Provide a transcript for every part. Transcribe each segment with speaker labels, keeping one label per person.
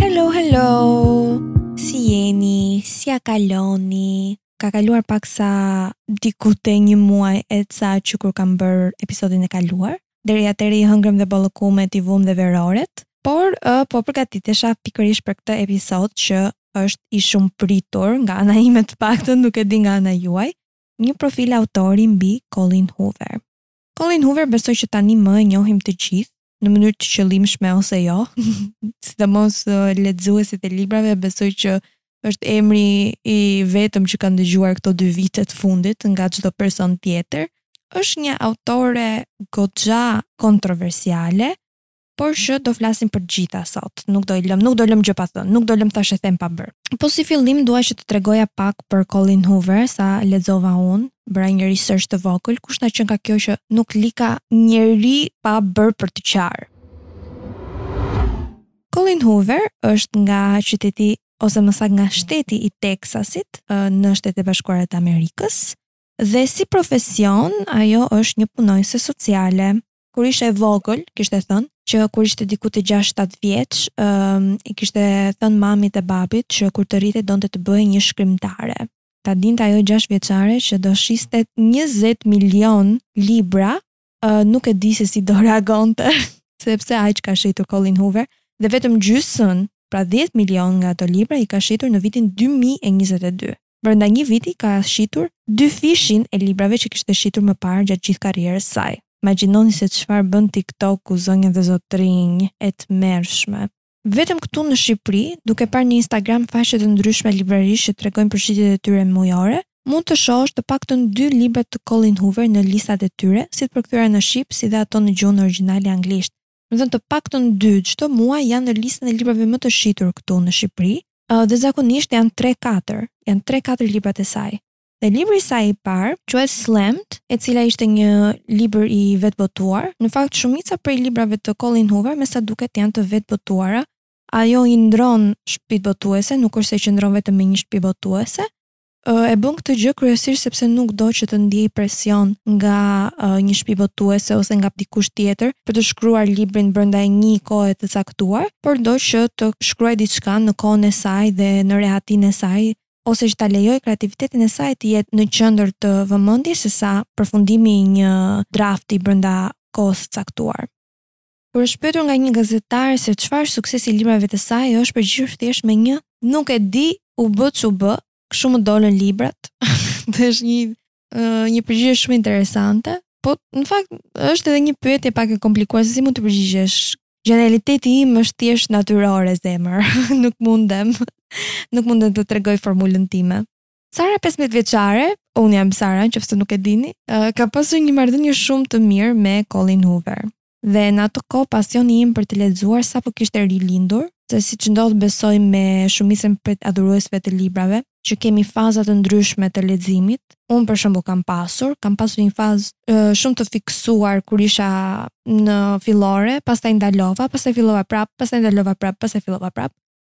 Speaker 1: Hello, hello! Si jeni? Si ia kaloni? Ka kaluar paksa diku te një muaj e ca që kur kam bërë episodin e kaluar. Deri atëherë i hëngrëm dhe ballokumet, i vumë dhe veroret. Por, uh, po përgatitesha pikërisht për këtë episod që është i shumëpritur nga ana ime të paktën, nuk e di nga ana juaj, një profil autori mbi Colleen Hoover. Colleen Hoover besoj që tanimë e njohim të gjithë, në mënyrë të qëllimshme ose jo, sidomos lexuesit e librave, besoj që është emri i vetëm që kanë dëgjuar këto dy vitet e fundit nga çdo person tjetër. Është një autore goxha kontroversiale, Por që do flasim për të gjitha sot. Nuk do i lëmë, nuk do lëmë gjë pa thënë, nuk do lëmë thashethem pa bërë. Po si fillim dua që të tregoja pak për Colleen Hoover, sa lexova unë, bëra një research të vogël, kush na qenka kjo që nuk lëka njeri pa bërë për të qarë. Colleen Hoover është nga qyteti ose më saktë nga shteti i Teksasit në Shtetet e Bashkuara të Amerikës dhe si profesion ajo është një punonjëse sociale. kur ishte e vogël, kishte thënë, që kur ishte diku te 6-7 vjeç, ë um, i kishte thënë mamit e babit që kur të rritej donte të bëhej një shkrimtare. Ta dinte ajo 6 vjeçare që do shiste 20 milion libra, ë nuk e di se si do reagonte, sepse aq ka shitur Colleen Hoover dhe vetëm gjysën, pra 10 milion nga ato libra i ka shitur në vitin 2022. brenda një viti ka shitur dyfishin e librave që kishte shitur më parë gjatë gjithë karrierës së saj. Imagjinoni se çfarë bën TikTok-u zonja dhe zotërinj, e tmerrshme. Vetëm këtu në Shqipëri, duke parë në Instagram faqe të ndryshme librarish që tregojnë për shitjet e tyre mujore, mund të shohësh të paktën dy libra të Colleen Hoover në listat e tyre, si të përkthyera në shqip si dhe ato në gjuhën origjinale anglisht, Domethënë të paktën dy çdo muaj janë në listën e librave më të shitur këtu në Shqipëri, dhe zakonisht janë tre katër, janë tre katër librat e saj. Dhe libri i saj i parë quhet Slammed, e cila ishte një libër i vetëbotuar. Në fakt shumica prej librave të Colleen Hoover me sa duket janë të vetëbotuara. Ajo i ndërron shpitë botuese, nuk është se qëndron vetëm me një shpi botuese. E bën këtë gjë kryesisht sepse nuk do që të ndiejë presion nga një shtëpi botuese ose nga dikush tjetër për të shkruar librin brenda një kohe të caktuar, por do që të shkruajë diçka në kohën e saj dhe në rehatinë e saj, ose që ta lejojë kreativitetin e saj të jetë në qendër të vëmendjes sesa përfundimi i një drafti brenda kohës së caktuar. Kur është pyetur nga një gazetar se çfarë suksesi i librave të saj, ajo është përgjigjur thjesht me një, Nuk e di, u bë ç'u bë, kështu më dolën librat. Dhe është një një përgjigje shumë interesante. Po në fakt është edhe një pyetje pak e komplikuar se si mund të përgjigjesh. Genialiteti im është thjesht natyror, zemër. Nuk mundem. Nuk mundem të tregoj formulën time. Sara 15 vjeçare, unë jam Sara, qoftë se nuk e dini, kam pasur një marrëdhënie shumë të mirë me Colleen Hoover. Dhe në atë kohë pasioni im për të lexuar sapo kishte rilindur, se siç ndodh besoj me shumisën prej adhuruesve të librave, që kemi faza të ndryshme të leximit. Unë për shembull kam pasur, kam pasur një fazë shumë të fiksuar kur isha në fillore, pastaj ndalova, pastaj fillova prapë, pastaj ndalova prapë, pastaj fillova prapë.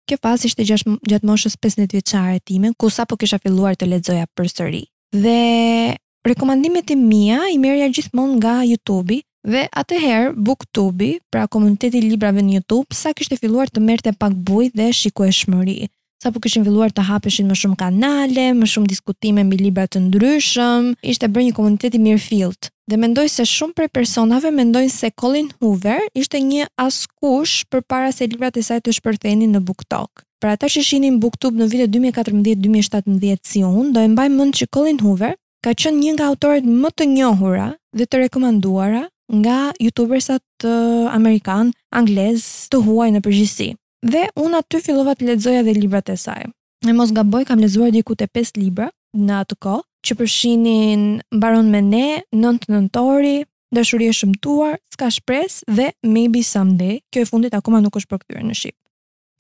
Speaker 1: Kjo fazë ishte gjatë moshës pesëmbëdhjetë vjeçare sime, ku sapo kisha filluar të lexoja përsëri. Dhe rekomandimet e mia i merrja gjithmonë nga YouTube-i, Dhe atëherë BookTube, pra komuniteti i librave në YouTube, sa kishte filluar të merrte pak bujë dhe shikueshmëri. Sapo kishin filluar të hapeshin më shumë kanale, më shumë diskutime mbi libra të ndryshëm, ishte bërë një komunitet i mirëfilltë. Dhe mendoj se shumë prej personave mendojnë se Colleen Hoover ishte një askush përpara se librat e saj të shpërthenin në BookTok. Për ata që shihnin BookTube në vitet dy mijë e katërmbëdhjetë dy mijë e shtatëmbëdhjetë si unë, do e mbajnë mend që Colleen Hoover ka qenë një nga autoret më të njohura dhe të rekomanduara nga youtubersat amerikanë, anglezë, të huaj në përgjithësi. Dhe unë aty fillova të lexoja dhe librat e saj. e mos gaboj kam lexuar diku te 5 libra në atë kohë, që përfshinin Mbaron me ne, Nëntë nëntori, Dashuri e shëmtuar, S'ka shpresë dhe Maybe Someday. Kjo e fundit akoma nuk është përkthyer në shqip.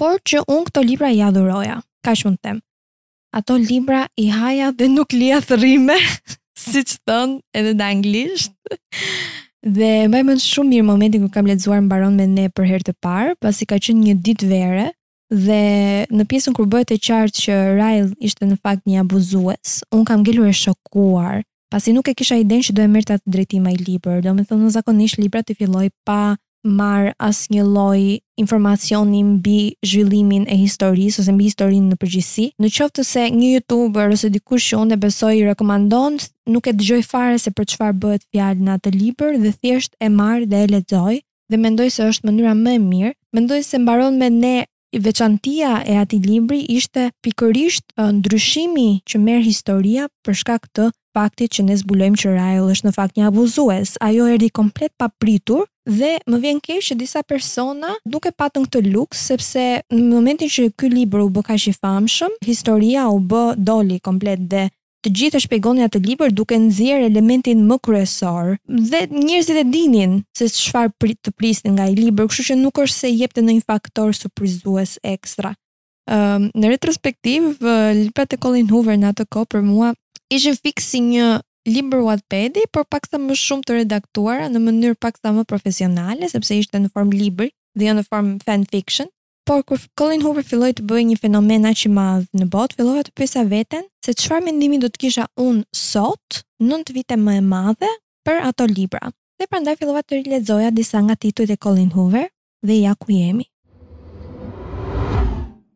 Speaker 1: Por që unë këto libra i adhuroja, kaq mund të them. Ato libra i haja dhe nuk lija thërrime, siç thonë edhe në anglisht. Dhe mbaj mend shumë mirë momentin kur kam lexuar Mbaron me ne për herë të parë, pasi ka qenë një ditë vere, Dhe në pjesën kur bëhet e qartë që Ryle ishte në fakt një abuzues, unë kam ngelur e shokuar, pasi nuk e kisha idenë që do e merrte atë drejtim ai libër. Domethënë, unë zakonisht librat i filloj pa marrë asnjë lloj informacioni mbi zhvillimin e historisë ose mbi historinë në përgjithësi. Në qoftë se një youtuber ose dikush që unë e besoj rekomandon, nuk e dëgjoj fare se për çfarë bëhet fjalë në atë libër dhe thjesht e marr dhe e lexoj, dhe mendoj se është mënyra më e mirë. Mendoj se Mbaron me ne veçantia e atij libri ishte pikërisht ndryshimi që merr historia për shkak të faktit që ne zbulojmë që Ryle është në fakt një abuzues. Ajo erdhi komplet papritur dhe më vjen keq që disa persona nuk e patën këtë luks sepse në momentin që ky libër u bë kaq i famshëm, historia u bë doli komplet dhe Të gjithë e shpjegonin atë libër duke nxjerrë elementin më kryesor. Dhe njerëzit e dinin se çfarë prit të prisnin nga ai libër, kështu që nuk është se jepte ndonjë faktor surprizues ekstra. Ëm, në retrospektivë, librat e Colleen Hoover në atë kohë për mua ishin fiks si një libër Wattpad-i, por paksa më shumë të redaktuara në mënyrë paksa më profesionale, sepse ishte në formë libri dhe jo në formë fan fiction. Por kur Colleen Hoover filloi të bëhej një fenomen aq i madh në botë, fillova të pyesja veten se çfarë mendimi do të kisha unë sot, nëntë vite më e madhe, për ato libra. Dhe prandaj fillova të rilexoja disa nga titujt e Colleen Hoover dhe ja ku jemi.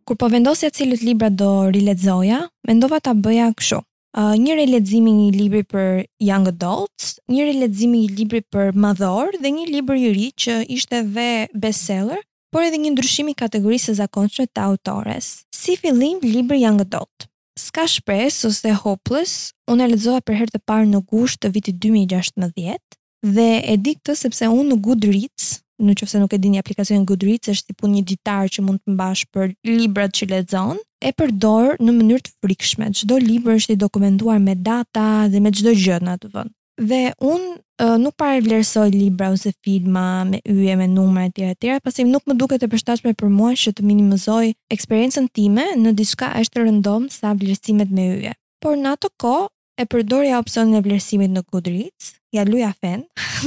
Speaker 1: Kur po vendosja cilët libra do rilexoja, mendova ta bëja kështu. Uh, një rilexim i një libri për young adults, një rilexim i një libri për madhorë dhe një libër i ri që ishte dhe bestseller, por edhe një ndryshim i kategorisë së zakonshme të autores. Si fillim, libri young adult. S'ka shpresë ose hopeless, unë e lexova për herë të parë në gusht të vitit dy mijë e gjashtëmbëdhjetë, dhe e di këtë sepse unë në Goodreads, në qoftë se nuk e dini aplikacionin Goodreads është si punë ditari që mund të mbash për librat që lexon, e përdor në mënyrë të frikshme, çdo libër është i dokumentuar me data dhe me çdo gjë në atë vend. Dhe unë uh, nuk para vlerësoj libra ose filma me yje, me numra e tjera e tjera, pasi nuk më duket e përshtatshme për mua që të minimizoj eksperiencën time në diçka aq të rëndomtë sa vlerësimet me yje. Por në atë kohë e përdorja opsionin e vlerësimit në Goodreads, ia luaja fenë,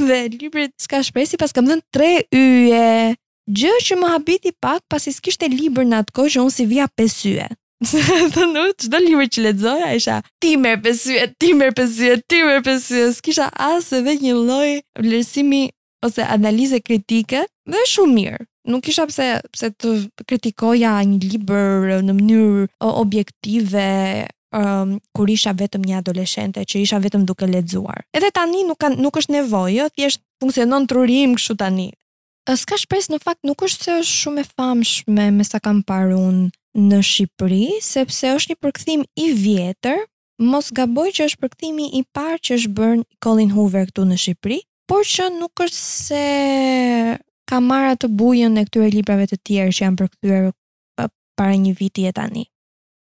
Speaker 1: dhe librit s'ka shpresë, i paskam dhënë 3 yje. Gjë që më habiti pak pasi s'kishte libër në atë kohë që unë s'i vija pesë yje. Domethënë unë, çdo libër që lexoja, isha ti merr pesë yje, ti merr pesë yje, ti merr pesë yje, s'kisha as edhe një lloj vlerësimi ose analize kritike, dhe shumë mirë. Nuk kisha pse, pse të kritikoja një libër në mënyrë objektive, um, kur isha vetëm një adoleshente që isha vetëm duke lexuar. Edhe tani nuk ka nuk është nevojë, thjesht funksionon truri im kështu tani. S'ka shpresë në fakt nuk është se është shumë e famshme me sa kam parë unë në Shqipëri, sepse është një përkthim i vjetër, mos gaboj që është përkthimi i parë që është bërë i Colleen Hoover këtu në Shqipëri, por që nuk është se ka marrë atë bujën e këtyre librave të tjerë që janë përkthyer para një viti e tani.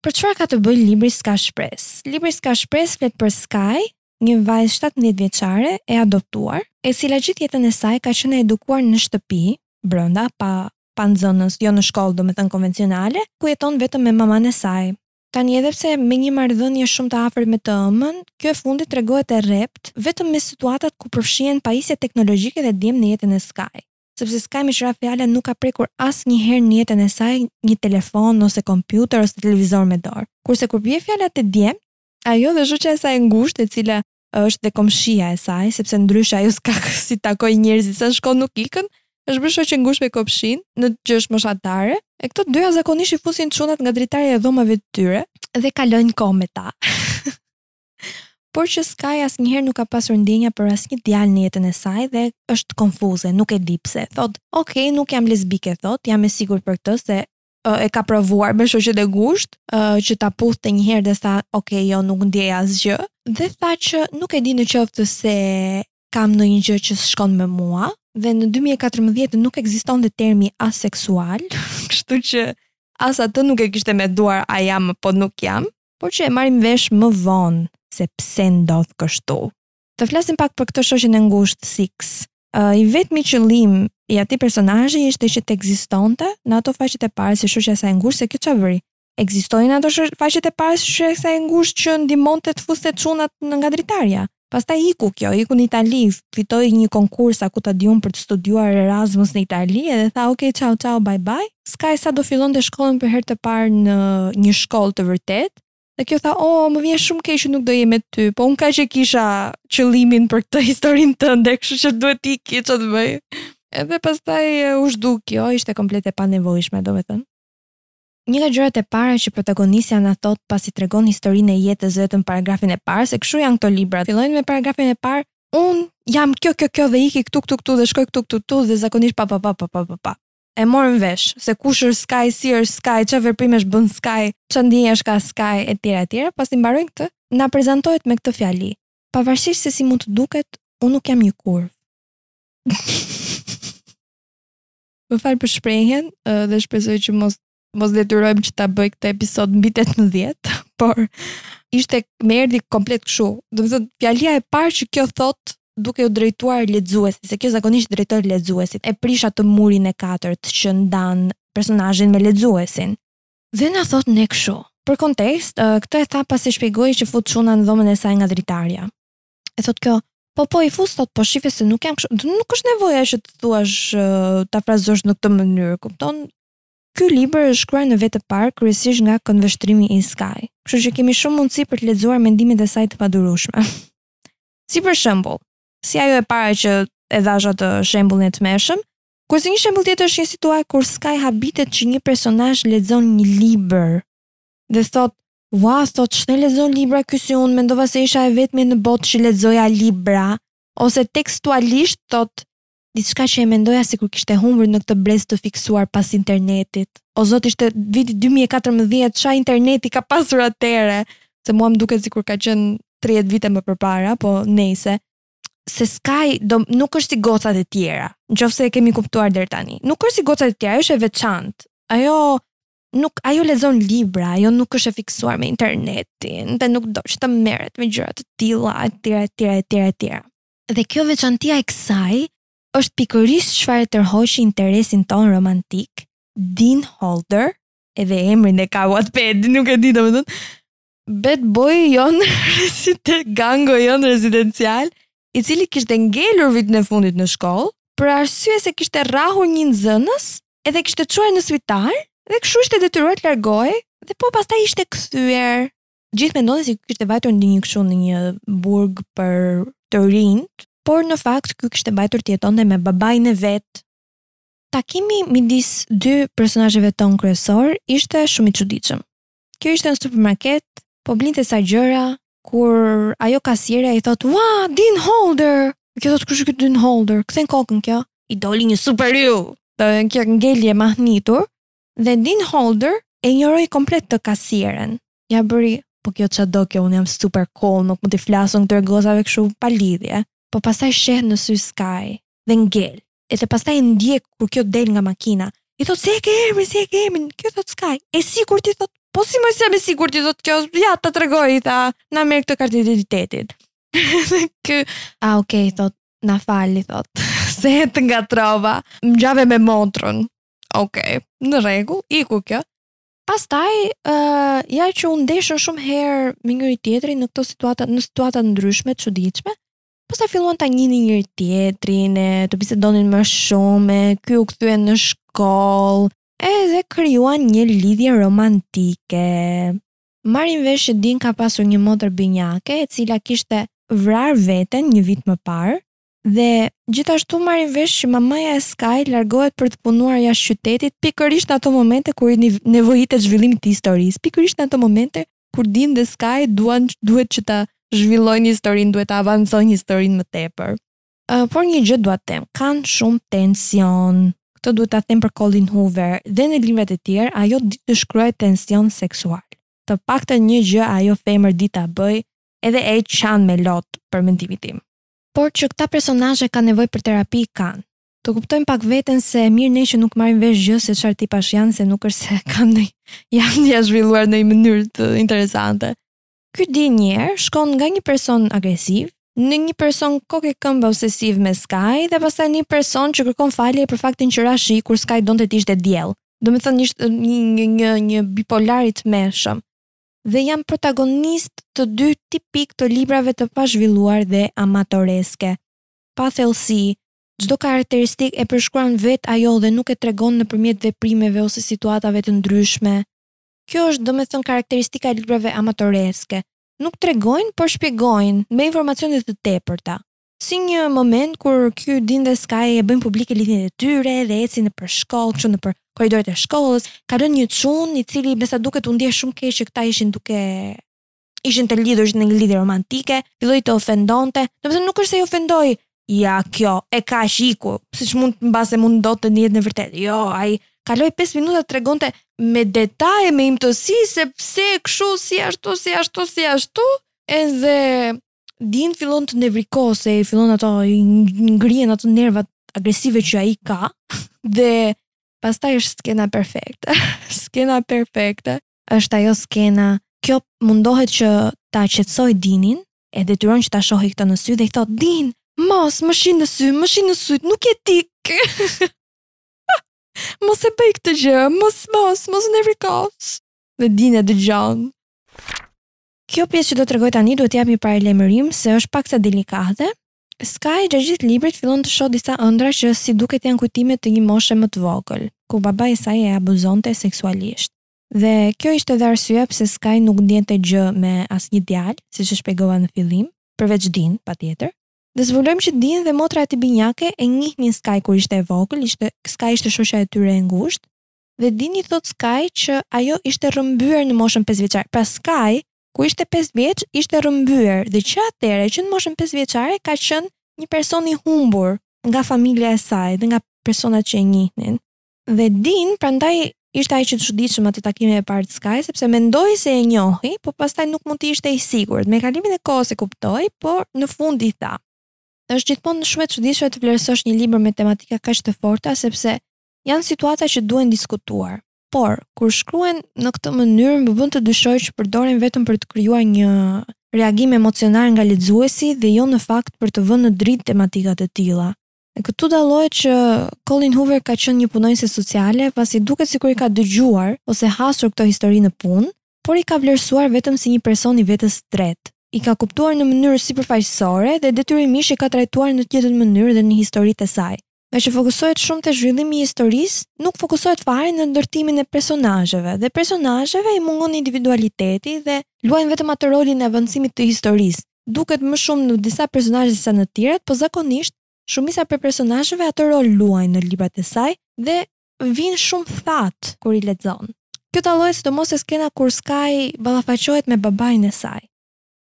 Speaker 1: Për çfarë ka të bëjë libri S'ka shpresë? Libri S'ka shpresë flet për Sky, një vajzë shtatëmbëdhjetë vjeçare, e adoptuar, e cila gjithë jetën e saj ka qenë e edukuar në shtëpi, brenda, pa pa nxënës, jo në shkollë, domethënë konvencionale, ku jeton vetëm me mamanë e saj. Tani edhe pse me një marrëdhënie shumë të afërt me të ëmën, kjo e fundit tregohet e rreptë vetëm me situatat ku përfshihen pajisje teknologjike dhe djem në jetën e Sky. sepse Sky, me që ra fjala, nuk ka prekur asnjëherë në jetën e saj një telefon ose kompjuter ose televizor me dorë. Kurse kur bie fjala te djemtë, ajo dhe shoqja e saj e ngushtë e cila është dhe komshia e saj, sepse ndryshe ajo s'ka si takoj njerëzit, se s'shkon nuk ikën, është bërë shoqe e ngushtë me komshien që është moshatare, e këto dyja zakonisht i fusin çunat nga dritarja e dhomave të tyre dhe kalojnë kohë me ta. por që Sky asnjëherë nuk ka pasur ndjenja për asnjë djalë në jetën e saj dhe është konfuze, nuk e di pse. Thotë, "Ok, nuk jam lesbike", thotë, "Jam e sigurt për këtë se e ka provuar me shoqen e ngushtë, që ta puthte një herë dhe tha, "Ok, jo, nuk ndjej asgjë" dhe tha që nuk e di në qoftë se kam ndonjë gjë që s'shkon me mua dhe në dy mijë e katërmbëdhjetë nuk ekzistonte termi aseksual, kështu që as atë nuk e kishte menduar a jam apo nuk jam. por që e marrim vesh më vonë se pse ndodh kështu. Të flasim pak për këtë shoqen e ngushtë Six. Uh, I vetmi qëllim i atij personazhi ishte që të ekzistonte në ato faqet e para si shoqja e saj e ngushtë se kjo ça bëri? Ekzistoi në ato faqet e para si shoqja e saj e ngushtë që ndihmonte të fuste çunat nga dritarja. Pastaj iku kjo, iku në Itali, fitoi një konkurs a ku ta di unë për të studiuar Erasmus në Itali edhe tha ok, ciao ciao, bye bye. Sky sa do fillonte shkollën për herë të parë në një shkollë të vërtetë, dhe kjo tha, "Oh, më vjen shumë keq që nuk do jem me ty, po unë kaq e kisha qëllimin për këtë historinë tënde, kështu që duhet të iki, ça të bëj." Edhe pastaj u zhduk kjo, ishte komplet e panevojshme, domethënë. Një nga gjërat e para që protagonistja na thotë pasi tregon historinë e jetës vet në paragrafin e parë, se kështu janë këto libra, fillojnë me paragrafin e parë, unë jam kjo kjo kjo dhe iki këtu këtu këtu dhe shkoj këtu këtu këtu dhe zakonisht pa pa pa pa pa pa pa. E morëm vesh se kush është Sky, si është Sky, ça veprimesh bën Sky, ça ndjenjash ka Sky etj etj, pasi mbaron këtë, na prezantohet me këtë fjali. Pavarësisht se si mund të duket, unë nuk jam një kurvë. Më fal për shprehjen dhe shpresoj që mos mos detyrohem që ta bëj këtë episod mbi 18, por ishte më erdhi komplet kështu. Domethënë fjalia e parë që kjo thotë duke iu drejtuar lexuesit, se kjo zakonisht i drejtohet lexuesit. E prish atë murin e katërt që ndan personazhin me lexuesin. Dhe na thotë ne kështu. Për kontekst, këtë e tha pasi shpjegoi që fut çuna në dhomën e saj nga dritarja. e thotë kjo, po po i fus thotë, po shife se nuk jam kështu, nuk është nevoja që të thuash ta frazosh në këtë mënyrë, kupton? Ky libër është shkruar në vetë të parë kryesisht nga këndvështrimi i Sky, kështu që kemi shumë mundësi për të lexuar mendimet e saj të padurueshme. Si për shembull, si ajo e para që e dhashë atë shembullin e tmerrshëm, kurse një shembull tjetër është një situatë kur Sky habitet që një personazh lexon një libër dhe thotë, Ua, thotë, ç'ne, lexon libra ky si unë, mendova se isha e vetmja në botë që lexoja libra, ose tekstualisht thotë, diçka që e mendoja sikur kishte humbur në këtë brez të fiksuar pas internetit. O zot ishte viti 2014, ça interneti ka pasur atëherë, se mua më duket sikur ka qenë 30 vite më përpara, po nejse se Sky-i nuk është si gocat e tjera, nëse e kemi kuptuar deri tani. Nuk është si gocat e tjera, është e veçantë. Ajo nuk ajo lexon libra, ajo nuk është e fiksuar me internetin dhe nuk do që të merret me gjëra të tilla etj etj etj etj. Dhe kjo veçantia e kësaj është pikërisht çfarë e tërhoqi interesin tonë romantik, Dean Holder, edhe emrin e ka Wattpad, nuk e di domethënë. bad boy ynë rezident, gangoja jonë rezidencial, i cili kishte ngelur vitin e fundit në shkollë për arsye se kishte rrahur një nxënës, edhe kishte çuar në spital dhe kështu ishte detyruar të largohej dhe po pastaj ishte kthyer. Të gjithë mendonin se ky kishte vajtur në një kështu në një burg për të rinjtë, por në fakt ky kishte vajtur të jetonte me babain e vet. Takimi midis dy personazheve tonë kryesor ishte shumë i çuditshëm. kjo ishte në supermarket, po blinte ca gjëra, kur ajo kasierja i thotë, ua, Dean Holder, kjo thotë, kush ky Dean Holder, kthen kokën kjo, i doli një super ju, dhe kjo ngeli e mahnitur, dhe Dean Holder e injoroi komplet atë kasieren, ia bëri, po kjo ça do kjo, unë jam super cool, nuk mund t'i flas unë këtyre gocave kështu pa lidhje, po pastaj sheh në sy Sky, dhe ngel, edhe pastaj e ndjek kur kjo del nga makina. I thotë si e ke emrin, si e ke emrin. Kjo thotë Sky. E sigurt i thotë, po si mos jam e sigurt i thotë kjo, ja ta tregoj i tha, na merr këtë kartë identitetit. Ky, a ok, thotë, na fal i thotë. Se të ngatërrova, më ngjave me motrën. Ok, në rregull, iku kjo. Pastaj, ë, uh, ja që u ndeshën shumë herë me njëri tjetrin në këto situata, në situata të ndryshme, të çuditshme, Pastaj filluan ta njihnin njëri tjetrin e të bisedonin më shumë, e ky u kthye në shkollë, edhe krijuan një lidhje romantike. Marrim vesh që Dean ka pasur një motër binjake e cila kishte vrarë veten një vit më parë dhe gjithashtu marrim vesh që mamaja e Sky largohet për të punuar jashtë qytetit pikërisht në ato momente kur i nevojitet zhvillimit të historisë, pikërisht në ato momente kur Dean dhe Sky duan duhet që ta zhvillojnë historinë, duhet ta avancojnë historinë më tepër. Uh, por një gjë dua të them, kanë shumë tension. Këtë duhet ta them për Colleen Hoover dhe në librat e tjerë, ajo di të shkruajë tension seksual. Të paktën një gjë ajo femër di ta bëjë, edhe e qan me lot për mendimin tim. Por që këta personazhe kanë nevojë për terapi kanë. Të kuptojmë pak veten se e mirë ne që nuk marrim vesh gjë se çfarë tipash janë se nuk është se kanë ndonjë janë ja zhvilluar në një mënyrë të interesante. Ky Dean njëherë shkon nga një person agresiv në një person kokë e këmbë obsesiv me Sky dhe pastaj në një person që kërkon falje për faktin që ra shi kur Sky donte të ishte diell. Domethënë një, një, një, një bipolar i tmerrshëm. Dhe janë protagonistë të dy tipikë të librave të pazhvilluar dhe amatoreske. Pa thellësi, Çdo karakteristikë e përshkruan vetë ajo dhe nuk e tregon nëpërmjet veprimeve ose situatave të ndryshme. Kjo është domethënë karakteristika e librave amatoreske. Nuk tregojnë, por shpjegojnë, me informacione të tepërta. Si një moment kur ky Dean dhe Sky e bëjnë publike lidhjen e tyre dhe ecin nëpër shkollë, kështu nëpër korridoret e shkollës, kalon një çun, i cili me sa duket u ndje shumë keq që këta ishin duke ishin të lidhur në një lidhje romantike, filloi të ofendonte. Domethënë nuk është se i ofendoi, ja kjo e ka shiku, siç mund mbase mund të jetë në të vërtetë. Jo, ai kaloi 5 minuta të tregonte me detaje, me imtësi se pse kështu si ashtu si ashtu si ashtu, edhe Din fillon të nevrikoset, i fillon ato i ngrihen ato nervat agresive që ai ka dhe pastaj është skena perfekte. skena perfekte. është ajo skena, kjo mundohet që ta qetësojë Dinin, e detyron që ta shohë këtë në sy dhe i thotë Din, mos më shih në sy, më shih në sy, nuk je ti. mos e bëj këtë gjë, mos mos, mos u nevrikos. Dhe Din e dëgjon. Kjo pjesë që do të tregoj tani duhet të jap një paralajmërim se është paksa delikate, Sky gjatë gjithë librit fillon të shohë disa ëndrra që siç duket janë kujtime të një moshe më të vogël, ku babai i saj e abuzonte seksualisht. Dhe kjo ishte dhe arsyeja pse Sky nuk ndjente gjë me asnjë djalë, siç e shpjegova në fillim, përveç Dean, patjetër. Dhe zbulojmë që Dean dhe motra e tij binjake e njihnin Sky kur ishte e vogël, ishte Sky ishte shoqja e tyre e ngushtë, dhe Dean i thotë Sky që ajo ishte rrëmbyer në moshën pesë vjeçare. Pra Sky Kur ishte pesë vjeç, ishte rrëmbyer dhe që atëherë, që në moshën pesë vjeçare ka qenë një person i humbur nga familja e saj dhe nga personat që e njihnin. Dhe Dean prandaj ishte aq i çuditshëm atë takimin e parë te Sky, sepse mendoi se e njohu, por pastaj nuk mund të ishte i sigurt. Me kalimin e kohës e kuptoi, por në fund i tha. Është gjithmonë shumë e çuditshme të vlerësosh një libër me tematika kaq të forta sepse janë situata që duhen diskutuar. Por, kur shkruhen në këtë mënyrë, më bën të dyshoj që përdoren vetëm për të krijuar një reagim emocional nga lexuesi dhe jo në fakt për të vënë në dritë tematika të tilla. E këtu dallohet që Colleen Hoover ka qenë një punonjëse sociale, pasi duket sikur i ka dëgjuar ose hasur këto histori në punë, por i ka vlerësuar vetëm si një person i vetës së tretë. I ka kuptuar në mënyrë sipërfaqësore dhe detyrimisht i ka trajtuar në të njëjtën mënyrë dhe në historitë e saj. nga që fokusohet shumë te zhvillimi i historisë, nuk fokusohet fare në ndërtimin e personazheve dhe personazheve i mungon individualiteti dhe luajnë vetëm atë rolin e avancimit të historisë. Duket më shumë në disa personazhe sesa në të tjerat, po zakonisht shumica prej personazheve atë rol luajnë në librat e saj dhe vijnë shumë të thatë kur i lexon. Kjo dallohet sidomos te skena kur Sky ballafaqohet me babain e saj.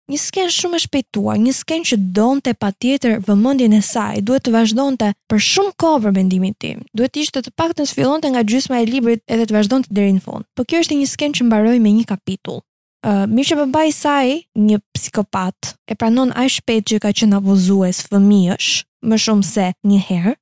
Speaker 1: Një skenë shumë e shpejtuar, një skenë që donte patjetër vëmendjen e saj, duhet të vazhdonte për shumë kohë për mendimin tim. Duhet të ishte të paktën të fillonte nga gjysma e librit edhe të vazhdonte deri në fund. Po kjo është një skenë që mbaron me një kapitull. Uh, mirë që babai i saj, një psikopat, e pranon aq shpejt që ka qenë abuzues fëmijësh, më shumë se një herë,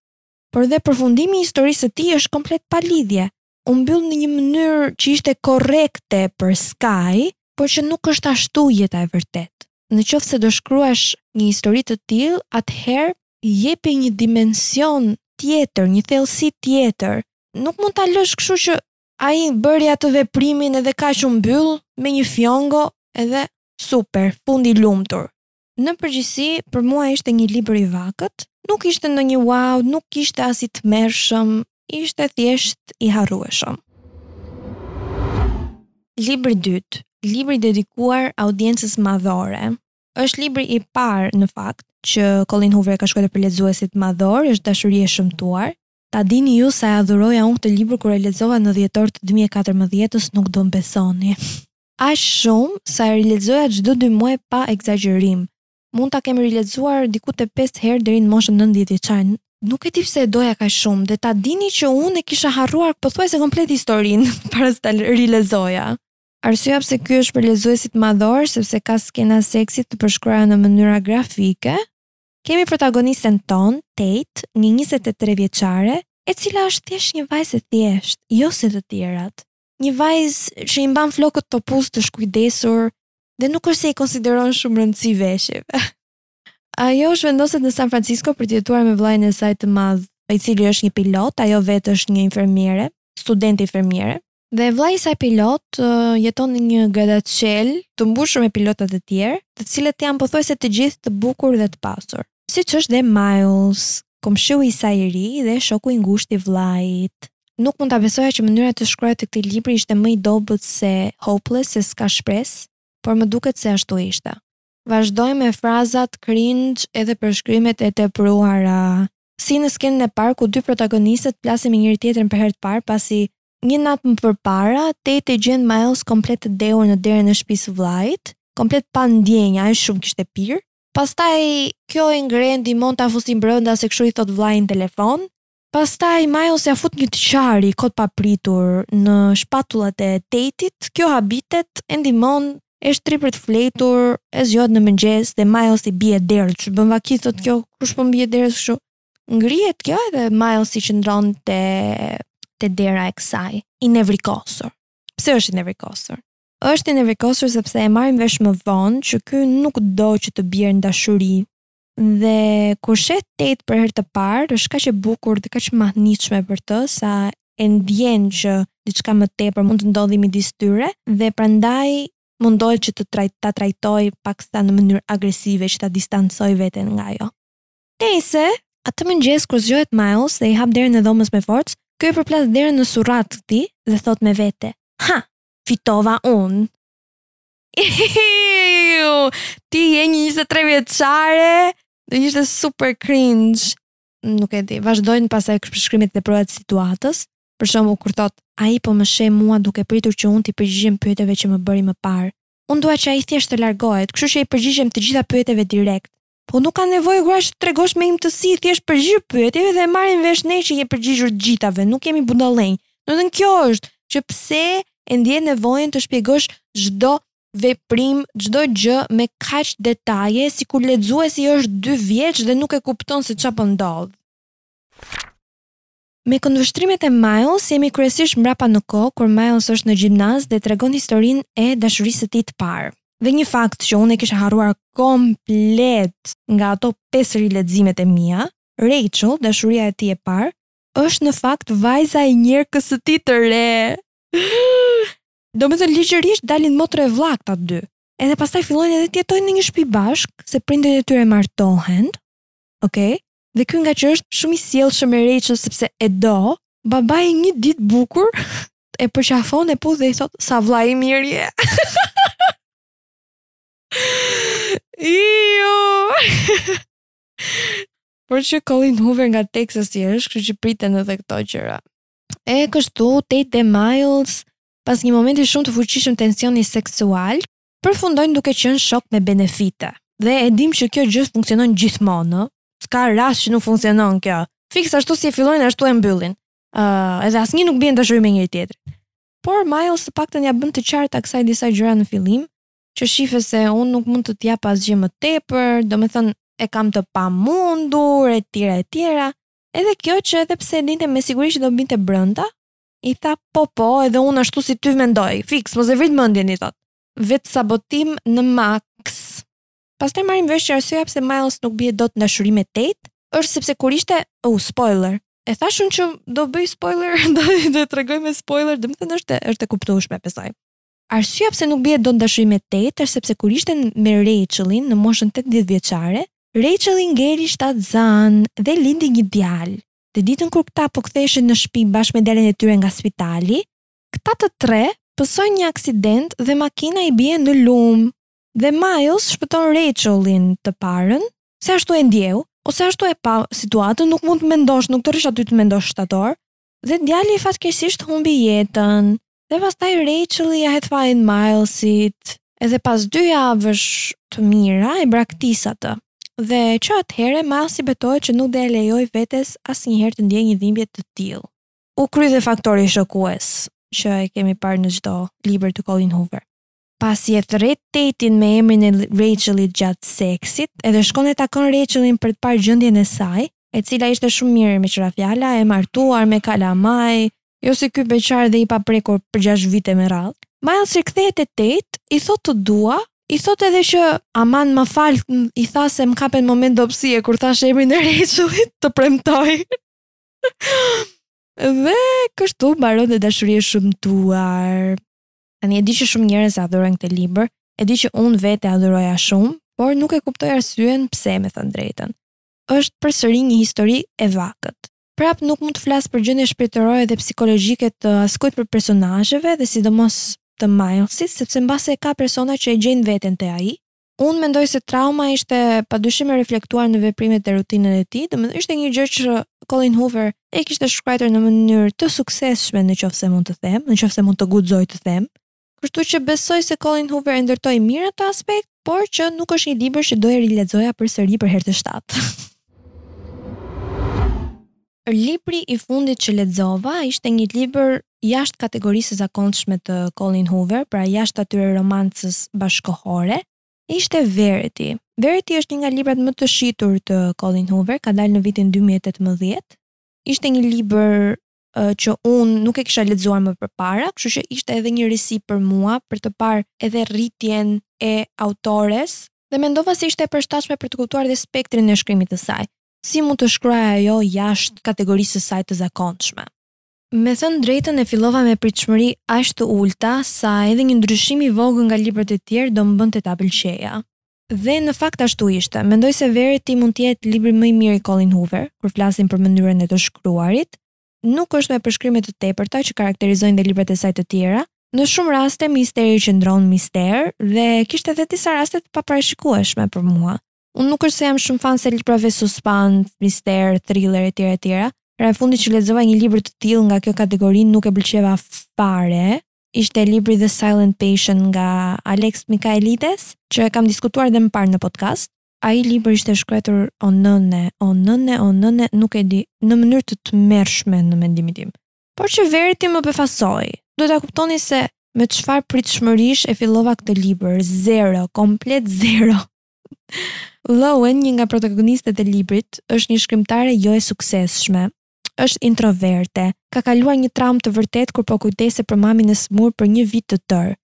Speaker 1: por dhe përfundimi i historisë së tij është komplet pa lidhje. u mbyll në një mënyrë që ishte korrekte për Sky, por që nuk është ashtu jeta e vërtetë. Në qoftë se do shkruash një histori të tillë, atëherë jepi një dimension tjetër, një thellësi tjetër. Nuk mund ta lësh kështu që ai bëri atë veprimin edhe kaq u mbyll me një fjongo edhe super, fund i lumtur. Në përgjithësi, për mua ishte një libër i vakët, nuk ishte ndonjë wow, nuk ishte as i tmerrshëm, ishte thjesht i harrueshëm. Libri i dytë, libri i dedikuar audiencës madhore, është libri i parë në fakt që Colleen Hoover e ka shkruar për lexuesit madhorë, është dashuri e shëmtuar. Ta dini ju sa e adhuroja unë këtë libër kur e lexova në dhjetor të dy mijë e katërmbëdhjetë-s nuk do më besonit. Aq shumë sa e rilexoja çdo dy muaj pa ekzagjerim. Mund ta kem rilexuar diku te pesë herë deri në moshën nëntëmbëdhjetë vjeçare. Nuk e di pse e doja kaq shumë dhe ta dini që unë e kisha harruar pothuajse komplet historinë para se ta rilexoja. Arsyeja pse ky është për lexuesit madhorë sepse ka skena seksi të përshkruara në mënyra grafike. Kemi protagonisten tonë, Tate, një njëzet e tre vjeçare, e cila është thjesht një vajzë e thjeshtë, jo si të tjerat. një vajzë që i mban flokët topuz të shkujdesur dhe nuk është se i konsideron shumë rëndësi veshjeve. Ajo zhvendoset në San Francisco për të jetuar me vëllain e saj të madh, i cili është një pilot, ajo vetë është një infermiere, studente infermiere. Dhe vëllai i saj pilot jeton në një gradaçelë të mbushur me pilota të tjerë, të cilët janë pothuajse të gjithë të bukur dhe të pasur. Siç është dhe Miles, komshiu i saj i ri dhe shoku i ngushtë i vëllait. Nuk mund ta besoja që mënyra e të shkruarit të këtij libri ishte më i dobët se Hopeless, se S'ka Shpresë, por më duket se ashtu ishte. Vazhdojmë me frazat cringe edhe përshkrimet e tepruara. Si në skenën e parë ku dy protagonistët flasin me njëri-tjetrin për herë të parë pasi, një natë më përpara, Tate e gjen Miles komplet të dehur në derën e shtëpisë së vëllait, komplet pa ndjenja, aq shumë kishte pirë, Pastaj kjo e ngre e ndihmon ta fusin brenda se kështu i thot vllai në telefon. Pastaj Miles ia fut një të qari kot papritur në shpatullat e Tate-it, kjo habitet e ndihmon e shtri për të fjetur, e zgjohet në mëngjes dhe Miles i bie derës, ç'bën vaki thot kjo, kush po i bie derës kështu. Ngrihet kjo edhe Miles i qëndron te te dera e kësaj, i nevrikosur. Pse është i nevrikosur? Është i nevrikosur sepse e marrim vesh më vonë që ky nuk do që të bjerë në dashuri. Dhe kur sheh Tate për herë të parë, është kaq e bukur dhe kaq mahnitshme për të sa e ndjen që diçka më tepër mund të ndodhi midis tyre dhe prandaj mundohet që ta traj, ta trajtojë paksa në mënyrë agresive që ta distancojë veten nga ajo. Nejse, atë mëngjes kur zgjohet Miles dhe i hap derën e dhomës me forcë, kjo e përplas derën në surrat këtij dhe thot me vete, "Ha, fitova unë. Iu, ti je një 23 vjeçare, do ishte super cringe. Nuk e di, vazhdojnë pastaj përshkrimet e kota të situatës. Për shembull kur thot, ai po më sheh mua duke pritur që unë t'i përgjigjem pyetjeve që më bëri më parë. Unë dua që ai thjesht të largohet, kështu që i përgjigjem të gjitha pyetjeve direkt. Po nuk ka nevojë grua që të tregosh me imtësi, thjesht përgjigju pyetjeve dhe e marrim vesh ne që i je përgjigjur të gjithave, nuk jemi budallenj. Domethënë kjo është që pse e ndjen nevojën të shpjegosh çdo veprim, çdo gjë me kaq detaje, sikur lexuesi është dy vjeç dhe nuk e kupton se çfarë po ndodh. Me këndvështrimet e Miles jemi kryesisht mbrapa në kohë kur Miles është në gjimnaz dhe tregon historinë e dashurisë së tij të parë. Dhe një fakt që unë e kisha harruar komplet nga ato pesë rileximet e mia, Rachel, dashuria e tij e parë, është në fakt vajza e njerkës së tij të re! Domethënë ligjërisht dalin motër e vëlla këta të dy. Edhe pastaj fillojnë edhe të jetojnë në një shpi bashkë, se prindërit e tyre martohen, okay, Dhe ky ngaqë është shumë i sjellshëm me Rachel sepse e do, babai një ditë të bukur e përqafon e puth dhe i thot sa vlla i mirë je. Iu. Porqë Colleen Hoover nga Teksasi është, kështu që priten edhe këto gjëra. E kështu, Tate dhe Miles, pas një momenti shumë të fuqishëm tensioni seksual, përfundojnë duke qenë shokë me benefite. Dhe e dim që kjo gjë funksionon gjithmonë, s'ka rast që nuk funksionon kjo. Fiks ashtu si e fillojnë ashtu e mbyllin. Ë, uh, edhe asnjë nuk bie në dashuri me njëri-tjetrin. Por Miles të paktën ia bën të qarta kësaj disa gjëra në fillim, që shife se unë nuk mund të të jap asgjë më tepër, domethënë e kam të pamundur e tjera e tjera. Edhe kjo që edhe pse e dinte me siguri që do binte brenda, I tha, po, po, edhe unë ashtu si ty mendoj. Fiks, mos e vrit mendjen, i thot. Vetësabotim në maks. Pastaj marrim vesh që arsyeja pse Miles nuk bie dot në dashuri me Tate, është sepse kur ishte, u, uh, spoiler, e thashë unë që do bëj spoiler, do, do tregoj me spoiler, domethënë është, është e kuptushme, pesaj. Arsyeja pse nuk bie dot në dashuri me Tate, është sepse kur ishte me Rachelin në moshën 18 vjeçare, Racheli ngeli shtatzënë dhe lindi një djalë. dhe ditën kur këta po ktheheshin në shtëpi bashkë me djalin e tyre nga spitali, këta të tre pësojnë një aksident dhe makina i bie në lumë dhe Miles shpëton Rachel-in, të parën, se ashtu e ndjeu, ose ashtu e pa situatën, nuk mund të mendosh, nuk të rrish aty të mendosh shtatë orë, dhe djali fatkeqësisht humbi jetën. Dhe pastaj Rachel-i ia hedh fajin Miles-it, edhe pas dy javësh të mira e braktis atë. Dhe që atëherë Miles-i betohet që nuk do e lejojë vetes asnjëherë të ndiejë një dhimbje të tillë. U krye dhe faktori shokues që e kemi parë në çdo libër të Colleen Hoover. Pasi e thërret Tate-in me emrin e Rachellit gjatë seksit, edhe shkon e takon Rachelin për të parë gjendjen e saj, e cila ishte shumë mirë meqë ra fjala, e martuar me kalamaj, jo si ky beqar dhe i paprekur për gjashtë vite me radhë. Milesi kthehet te Tate, i thotë të dua, i thotë edhe që aman më fal, i tha se më kape në moment dobësie kur thashë emrin e Rachellit, të premtoj. dhe kështu mbaron dhe dashuria e shëmtuar. Tani e di që shumë njerëz e adhurojnë këtë libër, e di që unë vetë e adhuroja shumë, por nuk e kuptoj arsyen pse me thënë drejtën. Është përsëri një histori e vakët. Prap nuk mund të flas për gjendje shpirtërore dhe psikologjike të askujt prej personazheve dhe sidomos të Milesit, sepse mbase e ka persona që e gjejnë veten te ai, Unë mendoj se trauma ishte padyshim e reflektuar në veprimet e rutinën e tij, domethënë ishte një gjë që Colleen Hoover e kishte shkruar në mënyrë të suksesshme në qoftë se mund të them, në qoftë se mund të guxoj të them. Kështu që besoj se Colleen Hoover e ndërtoi mirë atë aspekt, por që nuk është një libër që do e rilexoja përsëri për herë të shtatë. Libri i fundit që lexova ishte një libër jashtë kategorisë së zakonshme të Colleen Hoover, pra jashtë atyre romancës bashkëkohore, ishte Verity. Verity është një nga librat më të shitur të Colleen Hoover, ka dalë në vitin 2018. Ishte një libër që unë nuk e kisha lexuar më përpara, kështu që ishte edhe një risi për mua për të parë edhe rritjen e autores dhe mendova se ishte e përshtatshme për të kuptuar dhe spektrin e shkrimit të saj. Si mund të shkruaj ajo jashtë kategorisë së saj të zakonshme? Me thënë drejtën e fillova me pritshmëri aq të ulëta sa edhe një ndryshim i vogël nga librat e tjerë do më bënte ta pëlqeja. Dhe në fakt ashtu ishte. Mendoj se Verity mund të jetë libri më i mirë i Colleen Hoover, kur flasim për mënyrën e të shkruarit. Nuk është me përshkrime të tepërta që karakterizojnë dhe librat e saj të tjera. Në shumë raste misteri qëndron mister dhe kishte edhe disa raste të paparashikueshme për mua. Unë nuk është se jam shumë fanse librave suspans, mister, thriller etj etj. Hera e fundit që lexova një libër të tillë nga kjo kategori nuk e pëlqeva fare. Ishte libri The Silent Patient nga Alex Michaelides, që e kam diskutuar dhe më parë në podcast. Ai libër ishte shkruar o nëne, o nëne, o nëne, nuk e di, në mënyrë të tmerrshme në mendimin tim. Por që Verity më befasoi. Duhet ta kuptoni se me çfarë pritshmërish e fillova këtë libër, zero, komplet zero. Lowen, një nga protagonistet e librit, është një shkrimtare jo e suksesshme. Është introverte. Ka kaluar një traumë të vërtetë kur po kujdesej për mamin e sëmurë për një vit të tërë.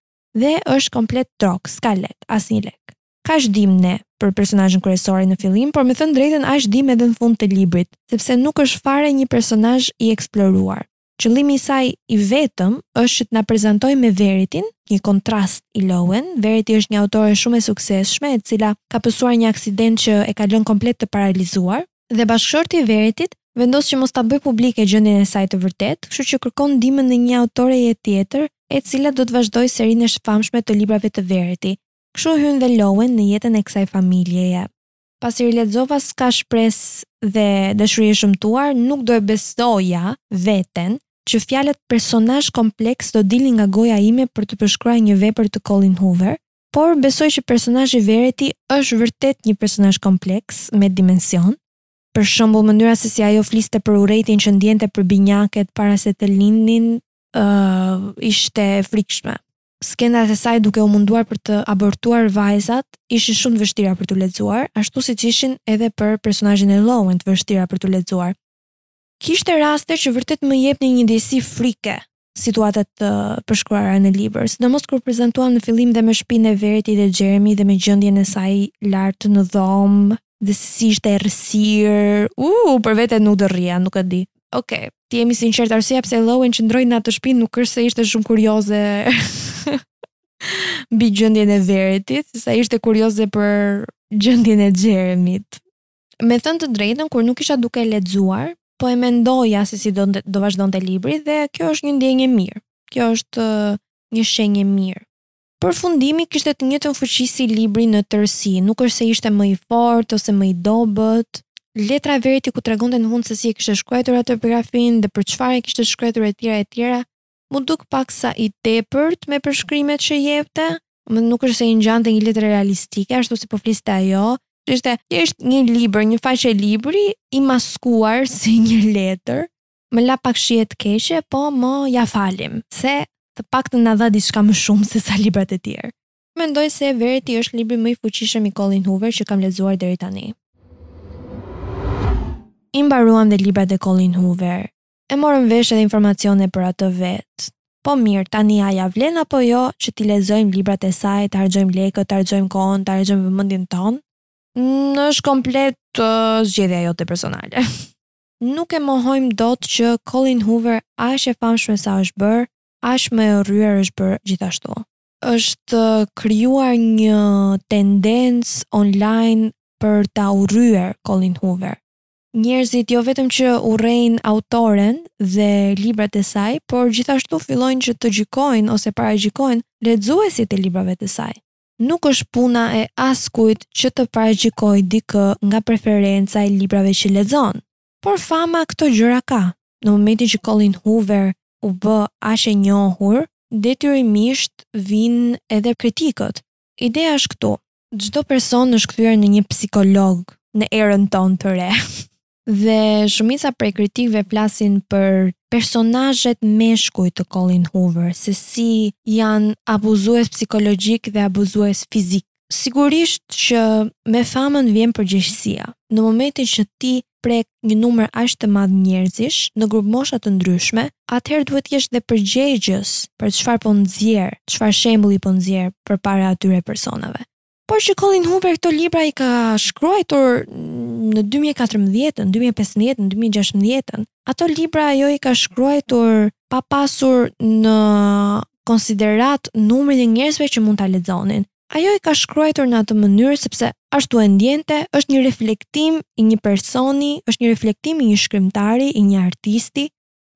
Speaker 1: Dhe është komplet trok, s'ka lek, asnjë lek. Kaq dimë ne për personazhen kryesore në fillim, por me thënë drejtën aq dimë edhe në fund të librit, sepse nuk është fare një personazh i eksploruar. Qëllimi i saj i vetëm është që të na prezantojë me Veritin, një kontrast i Lowen. Verity është një autore shumë e suksesshme, e cila ka pësuar një aksident që e ka lënë komplet të paralizuar, dhe bashkëshorti i Veritit vendos që mos ta bëjë publike gjendjen e saj të vërtetë, kështu që kërkon ndihmën e një autoreje tjetër, e cila do të vazhdojë serinë e famshme të librave të Verity. Kështu hyn dhe Lowen në jetën e kësaj familjeje. pasi rilexova s'ka shpresë dhe dashuri e shëmtuar, nuk do e besoja veten që fjalët personazh kompleks do dilnin nga goja ime për të përshkruar një vepër të Colleen Hoover, por besoj që personazhi Verity është vërtet një personazh kompleks me dimension, për shembull mënyra se si ajo fliste për urrejtjen që ndjente për binjaket para se të lindnin ëh ishte e frikshme. Skenat e saj duke u munduar për të abortuar vajzat ishin shumë të vështira për t'u lexuar, ashtu siç ishin edhe për personazhin e Lowen të vështira për t'u lexuar. Kishte raste që vërtet më jepnin një ndjesi frike situatat e përshkruara në libër, sidomos kur prezantohemi në fillim dhe me shpinë e Verity dhe Jeremy dhe me gjendjen e saj lart në dhomë, Dhe se si ishte errësirë. Uuu, për vete nuk do rrija, nuk e di. Ok, të jemi të sinqertë, arsyeja pse Lowen qëndroi në atë shpi nuk është se ishte shumë kurioze mbi gjendjen e Veritit, sesa ishte kurioze për gjendjen e Jeremyt. Me thënë të drejtën, kur nuk isha duke lexuar, po e mendoja se si do do vazhdonte libri dhe kjo është një ndjenjë e mirë. Kjo është një shenjë e mirë. Përfundimi kishte të njëjtën fuqi si libri në tërësi, nuk është se ishte më i fortë ose më i dobët. Letra e Verity ku tregonte në fund se si e kishte shkruajtur atë biografinë dhe për çfarë e kishte shkruajtur etj etj m'u duk paksa i tepërt me përshkrimet që jepte, domethënë nuk është se i ngjante një letre realistike ashtu si po fliste ajo, ishte thjesht një libër, një faqe libri i maskuar si një letër. më la pak shije të keqe, po mo ia falim, se të paktën na dha diçka më shumë se sa librat e tjerë. Mendoj se Verity është libri më i fuqishëm i Colleen Hoover që kam lexuar deri tani. I mbaruam dhe librat e Colleen Hoover. E morëm vesh edhe informacione për atë vetë. Po mirë, tani a ia vlen apo jo që t'i lexojmë librat e saj, të harxojmë lekët, të harxojmë kohën, të harxojmë vëmendjen tonë? Në është komplet uh, zgjedhja jote personale. Nuk e mohojmë dot që Colleen Hoover aq e famshme sa është bërë, aq më e urryer është bërë gjithashtu. Është krijuar një tendencë online për ta urryer Colleen Hoover. Njerëzit jo vetëm që urrejnë autoren dhe librat e saj, por gjithashtu fillojnë që të gjykojnë ose paragjykojnë lexuesit e librave të saj. Nuk është puna e askujt që të paragjykojë dikë nga preferenca e librave që lexon. Por fama këto gjëra ka. Në momentin që Colleen Hoover u bë aq e njohur, detyrimisht vijnë edhe kritikët. Ideja është këtu. Çdo person është kthyer në një psikolog në erën tonë të re. Dhe shumica prej kritikëve flasin për personazhet meshkuj të Colleen Hoover, se si janë abuzues psikologjikë dhe abuzues fizikë. Sigurisht që me famën vjen përgjegjësia. Në momentin që ti prek një numër aq të madh njerëzish në grupmosha të ndryshme, atëherë duhet të jesh dhe përgjegjës për çfarë po nxjerr, çfarë shembulli po nxjerr përpara atyre personave. Por që Colleen Hoover këto libra i ka shkruajtur në 2014, në 2015, në 2016. Ato libra ajo i ka shkruajtur pa pasur në konsideratë numrin e njerëzve që mund ta lexonin. Ajo i ka shkruajtur në atë mënyrë sepse ashtu e ndiente, është një reflektim i një personi, është një reflektim i një shkrimtari, i një artisti,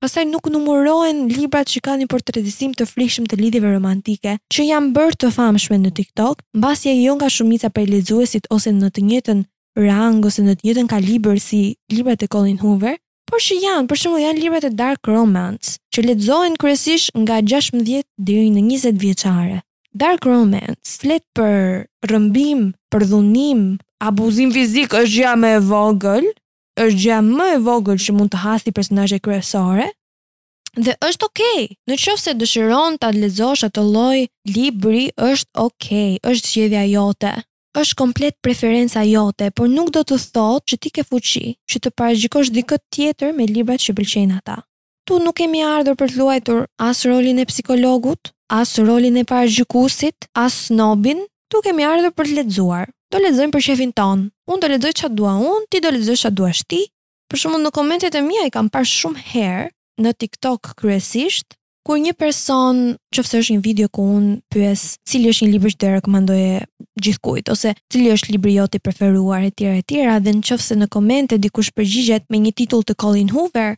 Speaker 1: Pastaj nuk numërohen librat që kanë një portretizim të frikshëm të lidhjeve romantike, që janë bërë të famshme në TikTok, mbasi ajo nga shumica prej lexuesit ose në të njëjtën rang ose në të njëjtën kalibër si librat e Colleen Hoover, por që janë, për shembull, janë librat e dark romance, që lexohen kryesisht nga gjashtëmbëdhjetë deri në njëzet vjeçare. Dark romance flet për rrëmbim, përdhunim, abuzim fizik është gjëja më e vogël, është gjëja më e vogël që mund të hasë personazhi kryesor dhe është okay. Në qoftë se dëshiron ta lexosh atë lloj libri, është okay, është zgjedhja jote. Është komplet preferenca jote, por nuk do të thotë që ti ke fuqi që të paragjykosh dikë tjetër me librat që pëlqejnë ata. Ktu nuk kemi ardhur për të luajtur as rolin e psikologut, as rolin e paragjykuesit, as snobin, ktu kemi ardhur për të lexuar. Do lexojmë për qejfin tonë. Unë do lexoj ça dua unë, ti do lexosh ça duash ti. Për shembull në komentet e mia i kam parë shumë herë, në TikTok kryesisht, kur një person, në qoftë se është një video ku unë pyes cili është një libër që do e rekomandoje gjithkujt ose cili është libri jot i preferuar e tjera e tjera dhe në qoftë se në komente dikush përgjigjet me një titull të Colleen Hoover,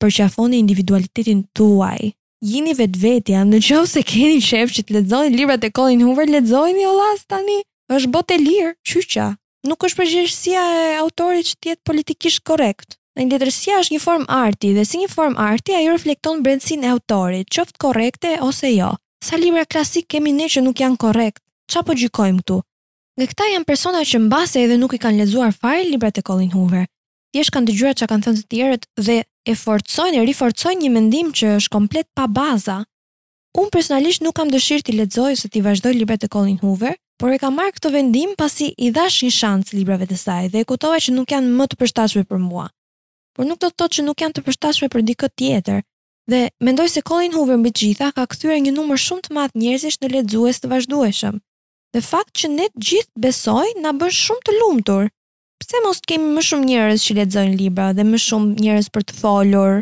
Speaker 1: përqafoni individualitetin tuaj. Jini vetvetja, në qoftë se keni qejf që të lexoni librat e Colleen Hoover, lexojini o la se tani është botë e lirë, qyqa. Nuk është përgjegjësia e autorit që të jetë politikisht korrekt. Tani letërsia është një formë arti dhe si një formë arti ajo reflekton brendësinë e autorit, qoftë korrekte ose jo. Sa libra klasikë kemi ne që nuk janë korrektë? Ça po gjykojmë këtu? Dhe këta janë persona që mbase edhe nuk i kanë lexuar fare librat e Colleen Hoover. thjesht kanë dëgjuar çka kanë thënë të tjerët dhe e forcojnë e riforcojnë një mendim që është komplet pa baza. Unë personalisht nuk kam dëshirë t'i lexoj ose t'i vazhdoj librat e Colleen Hoover, por e kam marrë këtë vendim pasi i dhash një shans librave të saj dhe e kuptova që nuk janë më të përshtatshme për mua. Por nuk do të thotë që nuk janë të përshtatshme për dikë tjetër. Dhe mendoj se Colleen Hoover mbi të gjitha ka kthyer një numër shumë të madh njerëzish në lexues të vazhdueshëm. Një fakt që ne të gjithë besoj na bën shumë të lumtur. Pse mos të kemi më shumë njerëz që lexojnë libra dhe më shumë njerëz për të folur?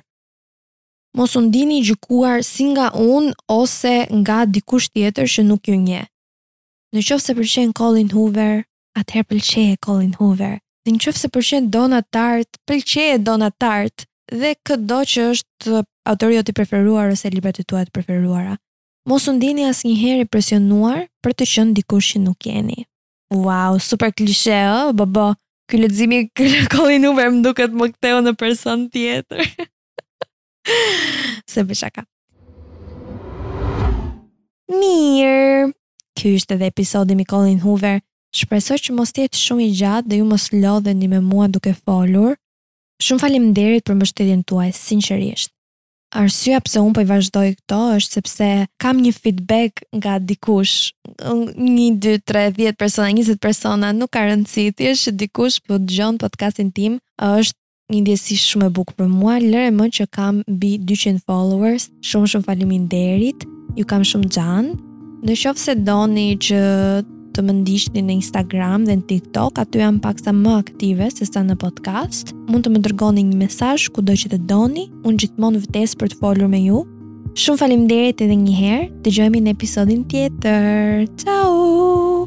Speaker 1: Mos u ndini i gjykuar si nga unë ose nga dikush tjetër që nuk ju njeh. Në qoftë se pëlqen Colleen Hoover, atëherë pëlqeje Colleen Hoover. Dhe në qoftë se pëlqen Donna Tartt, pëlqeje Donna Tartt. Dhe këdo që është autori jot i preferuar ose librat e tua të preferuara. Mos u ndini asnjëherë i presionuar për të qenë dikush që nuk jeni. Wow, super klishe, ë, bobo. Ky leximi Colleen Hoover më duket më ktheu në person tjetër. Se bëj shaka. Mirë. Ky ishte edhe episodi me Colleen Hoover. Shpresoj që mos të jetë shumë i gjatë dhe ju mos lodheni me mua duke folur. Shumë faleminderit për mbështetjen tuaj, sinqerisht. arsyeja pse unë po i vazhdoj këto është sepse kam një feedback nga dikush, një, dy, tre, dhjetë persona, njëzet persona, nuk ka rëndësi, thjesht që dikush po dëgjon podcastin tim, është një ndjesi shumë e bukur për mua, lëre më që kam mbi 200 followers, shumë shumë faleminderit, ju kam shumë xhan. Në qoftë se doni që të më ndiqni në Instagram dhe në TikTok, aty jam paksa më aktive se sa në podcast. Mund të më dërgoni një mesazh kudo që të doni, unë gjithmonë vdes për të folur me ju. Shumë faleminderit edhe një herë. Dëgjohemi në episodin tjetër. Ciao.